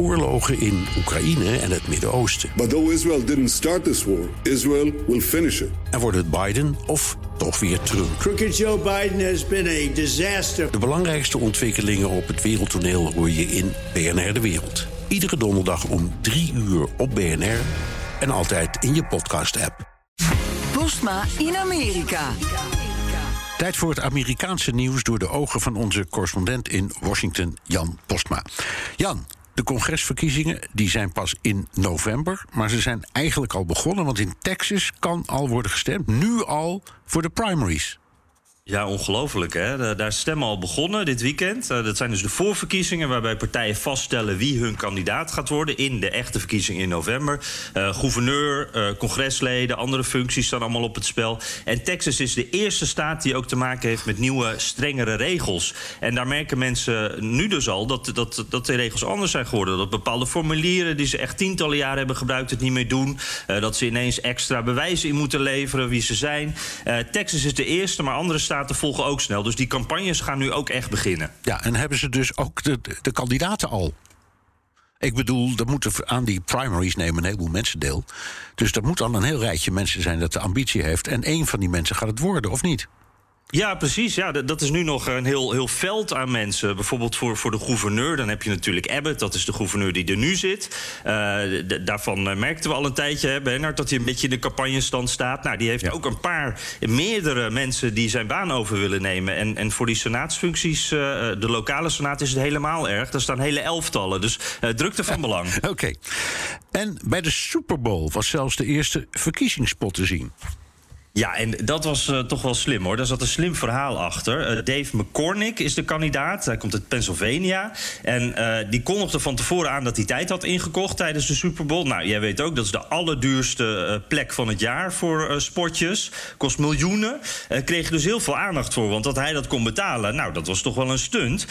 oorlogen in Oekraïne en het Midden-Oosten. But though Israel didn't start this war, Israel will finish it. En wordt het Biden of toch weer Trump? Crooked Joe Biden has been a disaster. De belangrijkste ontwikkelingen op het wereldtoneel hoor je in BNR De Wereld. Iedere donderdag om 3 uur op BNR en altijd in je podcast-app. Postma in Amerika. Tijd voor het Amerikaanse nieuws door de ogen van onze correspondent in Washington, Jan Postma. Jan, de congresverkiezingen die zijn pas in november, maar ze zijn eigenlijk al begonnen, want in Texas kan al worden gestemd, nu al voor de primaries. Ja, ongelooflijk hè. Daar is stemmen al begonnen dit weekend. Eh, dat zijn dus de voorverkiezingen waarbij partijen vaststellen wie hun kandidaat gaat worden in de echte verkiezingen in november. Uh, gouverneur, uh, congresleden, andere functies staan allemaal op het spel. En Texas is de eerste staat die ook te maken heeft met nieuwe, strengere regels. En daar merken mensen nu dus al dat, dat, dat de regels anders zijn geworden. Dat bepaalde formulieren die ze echt tientallen jaren hebben gebruikt het niet meer doen. dat ze ineens extra bewijzen in moeten leveren wie ze zijn. Texas is de eerste, maar andere staten volgen ook snel. Dus die campagnes gaan nu ook echt beginnen. Ja, en hebben ze dus ook de, de kandidaten al? Ik bedoel, er moeten aan die primaries nemen een heleboel mensen deel. Dus er moet dan een heel rijtje mensen zijn dat de ambitie heeft. En één van die mensen gaat het worden, of niet? Ja, precies. Ja, dat is nu nog een heel, heel veld aan mensen. Bijvoorbeeld voor, voor de gouverneur. Dan heb je natuurlijk Abbott, dat is de gouverneur die er nu zit. Uh, daarvan eh, merkten we al een tijdje, hè, Bernard, dat hij een beetje in de campagnestand staat. Nou, die heeft ook een paar, meerdere mensen die zijn baan over willen nemen. En, en voor die senaatsfuncties, uh, de lokale senaat, is het helemaal erg. Daar staan hele elftallen. Dus uh, drukte van belang. Oké. En bij de Super Bowl was zelfs de eerste verkiezingspot te zien. Ja, en dat was uh, toch wel slim hoor. Daar zat een slim verhaal achter. Uh, Dave McCormick is de kandidaat. Hij komt uit Pennsylvania. En uh, die kondigde van tevoren aan dat hij tijd had ingekocht tijdens de Super Bowl. Nou, jij weet ook, dat is de allerduurste plek van het jaar voor sportjes. Kost miljoenen. kreeg dus heel veel aandacht voor. Want dat hij dat kon betalen, nou, dat was toch wel een stunt.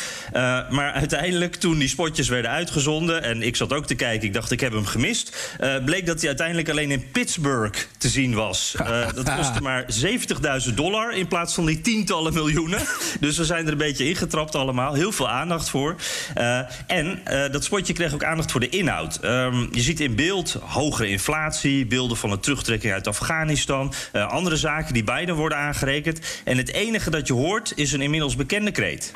maar uiteindelijk, toen die spotjes werden uitgezonden... en ik zat ook te kijken, ik dacht, ik heb hem gemist... bleek dat hij uiteindelijk alleen in Pittsburgh te zien was. dat kost kostte maar 70.000 dollar in plaats van die tientallen miljoenen. Dus we zijn er een beetje ingetrapt allemaal. Heel veel aandacht voor. Uh, en uh, dat spotje kreeg ook aandacht voor de inhoud. Um, je ziet in beeld hogere inflatie, beelden van een terugtrekking uit Afghanistan, uh, andere zaken die beiden worden aangerekend. En het enige dat je hoort is een inmiddels bekende kreet.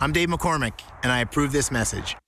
I'm Dave McCormick, and I approve this message.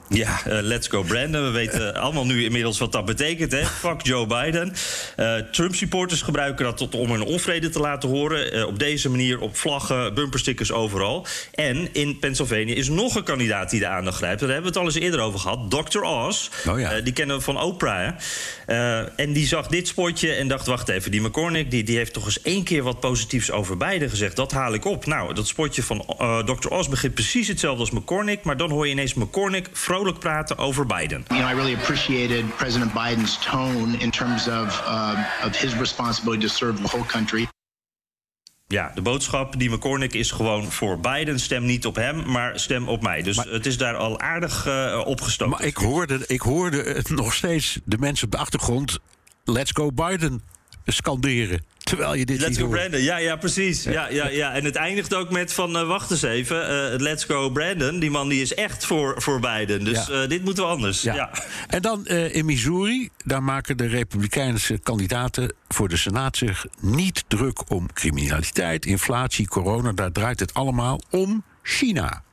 Ja, uh, let's go Brandon. We weten allemaal nu inmiddels wat dat betekent. Hè? Fuck Joe Biden. Uh, Trump-supporters gebruiken dat tot, om hun onvrede te laten horen. Uh, op deze manier op vlaggen, bumperstickers overal. En in Pennsylvania is nog een kandidaat die de aandacht grijpt. Daar hebben we het al eens eerder over gehad. Dr. Oz. Oh ja. die kennen we van Oprah. en die zag dit spotje en dacht... wacht even, die McCormick die, die heeft toch eens één keer wat positiefs over Biden gezegd. Dat haal ik op. Nou, dat spotje van Dr. Oz begint precies hetzelfde als McCormick. Maar dan hoor je ineens McCormick vrolijk praten over Biden. You know, I really appreciated President Biden's tone in terms of, uh, of his responsibility to serve the whole country. Ja, de boodschap die McCormick is gewoon voor Biden. Stem niet op hem, maar stem op mij. Dus Maar- het is daar al aardig uh, opgestoken. Maar ik hoorde, ik hoorde het nog steeds de mensen op de achtergrond... Let's go Biden scanderen. Terwijl je dit Let's go hoort. Brandon. Ja, ja, precies. Ja, ja, ja. En het eindigt ook met van, uh, wacht eens even. Uh, let's go Brandon. Die man die is echt voor, voor Biden. Dus Ja. uh, dit moeten we anders. Ja. Ja. En dan eh, in Missouri, daar maken de Republikeinse kandidaten voor de Senaat zich niet druk om criminaliteit, inflatie, corona. Daar draait het allemaal om China.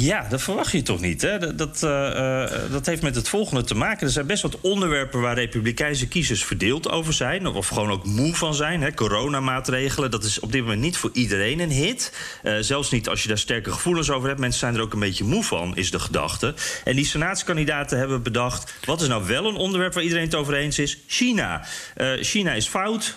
Ja, dat verwacht je toch niet. Hè? Dat, dat, eh, eh, dat heeft met het volgende te maken. Er zijn best wat onderwerpen waar Republikeinse kiezers verdeeld over zijn. Of gewoon ook moe van zijn. Hè? Coronamaatregelen, dat is op dit moment niet voor iedereen een hit. Eh, zelfs niet als je daar sterke gevoelens over hebt. Mensen zijn er ook een beetje moe van, is de gedachte. En die senaatskandidaten hebben bedacht... wat is nou wel een onderwerp waar iedereen het over eens is? China. China is fout.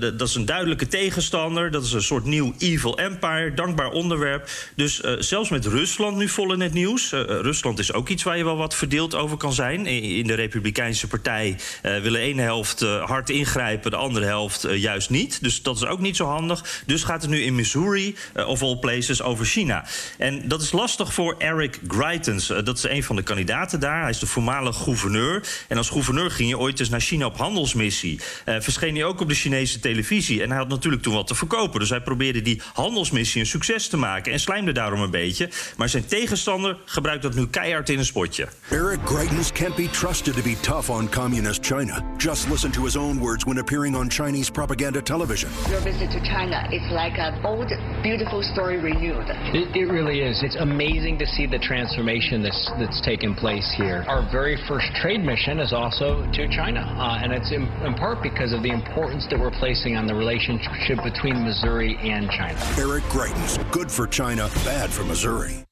Dat is een duidelijke tegenstander. Dat is een soort nieuw evil empire. Dankbaar onderwerp. Dus zelfs met Rusland Nu vol in het nieuws. Uh, Rusland is ook iets waar je wel wat verdeeld over kan zijn. In de Republikeinse Partij uh, willen ene helft hard ingrijpen, de andere helft juist niet. Dus dat is ook niet zo handig. Dus gaat het nu in Missouri, of all places, over China. En dat is lastig voor Eric Greitens. dat is een van de kandidaten daar. Hij is de voormalige gouverneur. En als gouverneur ging je ooit eens naar China op handelsmissie. verscheen hij ook op de Chinese televisie. En hij had natuurlijk toen wat te verkopen. Dus hij probeerde die handelsmissie een succes te maken. En slijmde daarom een beetje. Maar zijn tegenstander gebruikt dat nu keihard in een spotje. Eric Greitens can't be trusted to be tough on communist China. Just listen to his own words when appearing on Chinese propaganda television. Your visit to China is like an old, beautiful story renewed. It, it really is. It's amazing to see the transformation that's that's taken place here. Our very first trade mission is also to China, uh, and it's in, in part because of the importance that we're placing on the relationship between Missouri and China. Eric Greitens, good for China, bad for Missouri.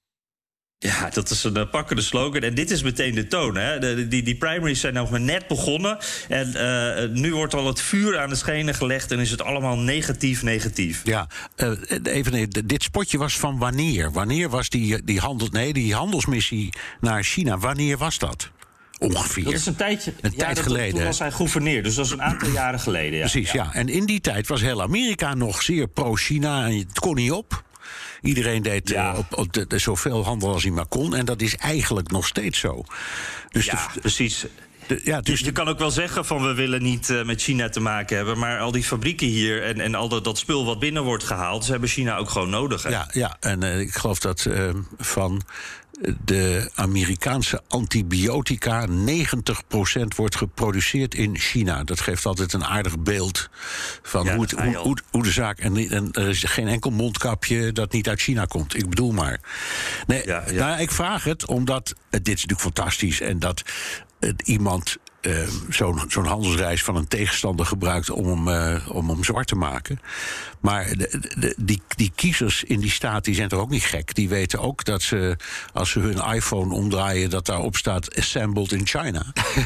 Ja, dat is een uh, pakkende slogan. En dit is meteen de toon. Hè? De, die, die primaries zijn nog maar net begonnen. En uh, nu wordt al het vuur aan de schenen gelegd. En is het allemaal negatief, negatief. Ja, uh, even dit spotje was van wanneer? Wanneer was die, die, handel, nee, die handelsmissie naar China? Wanneer was dat? Ongeveer. Dat is een tijdje een ja, tijd dat, geleden. Toen was hij gouverneur, dus dat is een aantal jaren geleden. Ja. Precies, ja. ja. En in die tijd was heel Amerika nog zeer pro-China. En het kon niet op. Iedereen deed ja. uh, op, op de, de, zoveel handel als hij maar kon. En dat is eigenlijk nog steeds zo. Dus ja, de, precies. De, ja, dus je, kan ook wel zeggen van we willen niet uh, met China te maken hebben. Maar al die fabrieken hier en, en al dat, dat spul wat binnen wordt gehaald... ze hebben China ook gewoon nodig. Hè? Ja, ja, en uh, ik geloof dat uh, van de Amerikaanse antibiotica 90% wordt geproduceerd in China. Dat geeft altijd een aardig beeld van ja, hoe, het, hoe, hoe, hoe, de zaak. En, en, er is geen enkel mondkapje dat niet uit China komt. Ik bedoel maar. Nee, ja, ja. Nou, ik vraag het omdat. Dit is natuurlijk fantastisch. En dat iemand uh, zo'n handelsreis van een tegenstander gebruikt om hem, uh, om zwart te maken. Maar die, die kiezers in die staat die zijn toch ook niet gek. Die weten ook dat ze, als ze hun iPhone omdraaien, dat daarop staat Assembled in China.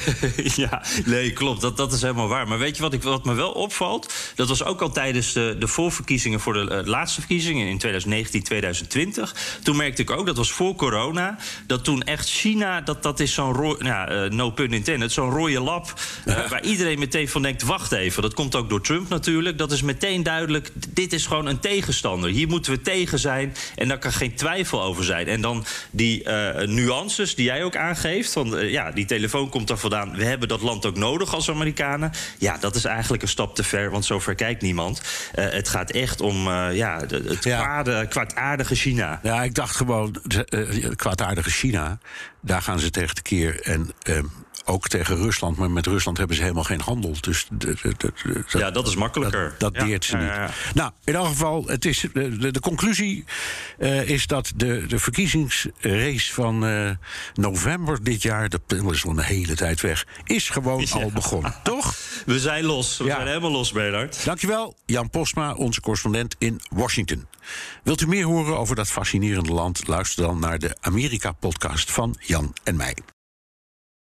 ja, nee, klopt. Dat, dat is helemaal waar. Maar weet je wat, ik, wat me wel opvalt? Dat was ook al tijdens de, de voorverkiezingen voor de uh, laatste verkiezingen in 2019, 2020. Toen merkte ik ook, dat was voor corona, dat toen echt China, dat, dat is zo'n, ja, no pun intended, zo'n rode lap. Uh, waar iedereen meteen van denkt: wacht even. Dat komt ook door Trump natuurlijk. Dat is meteen duidelijk. Dit is gewoon een tegenstander. Hier moeten we tegen zijn. En daar kan geen twijfel over zijn. En dan die uh, nuances die jij ook aangeeft. Van uh, ja, die telefoon komt er vandaan. We hebben dat land ook nodig als Amerikanen. Ja, dat is eigenlijk een stap te ver. Want zover kijkt niemand. het gaat echt om ja, het ja. Kwade, kwaadaardige China. Ja, ik dacht gewoon: kwaadaardige China. Daar gaan ze tegen de keer. En ook tegen Rusland. Maar met Rusland hebben ze helemaal geen handel. Dus de, de, de, ja, dat is makkelijker. Dat, dat ja, deert ze niet. ja, Nou, in elk geval, het is, de, conclusie uh, is dat de, de verkiezingsrace van uh, november dit jaar... dat is wel een hele tijd weg, is gewoon al begonnen. Toch? We zijn los. We zijn helemaal los, Bernard. Dankjewel, Jan Postma, onze correspondent in Washington. Wilt u meer horen over dat fascinerende land? Luister dan naar de Amerika-podcast van Jan en mij.